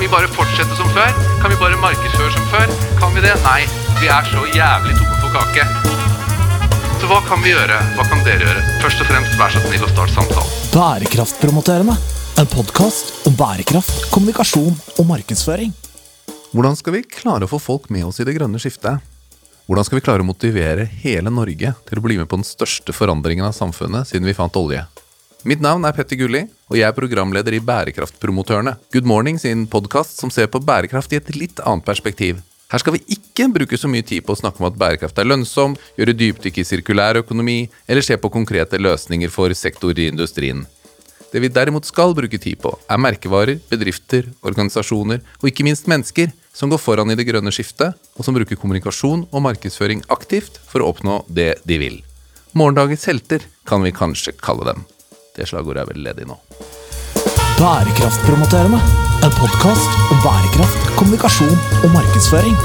vi bare fortsette som før? Kan vi bare markedsføre som før? Kan vi det? Nei. Vi er så jævlig tomme for kake. Så hva kan vi gjøre? Hva kan dere gjøre? Først og fremst, vær så snill å starte samtalen. Bærekraftpromoterende. En podkast om bærekraft, kommunikasjon og markedsføring. Hvordan skal vi klare å få folk med oss i det grønne skiftet? Hvordan skal vi klare å motivere hele Norge til å bli med på den største forandringen av samfunnet siden vi fant olje? Mitt navn er Petter Gulli, og jeg er programleder i Bærekraftpromotørene. Good Morning sin podkast som ser på bærekraft i et litt annet perspektiv. Her skal vi ikke bruke så mye tid på å snakke om at bærekraft er lønnsom, gjøre dypdykk i sirkulær økonomi, eller se på konkrete løsninger for sektorer i industrien. Det vi derimot skal bruke tid på, er merkevarer, bedrifter, organisasjoner og ikke minst mennesker som går foran i det grønne skiftet, og som bruker kommunikasjon og markedsføring aktivt for å oppnå det de vil. Morgendagens helter kan vi kanskje kalle dem. Det slagordet er vel ledig nå. Bærekraftpromoterende. En podkast om bærekraft, kommunikasjon og markedsføring.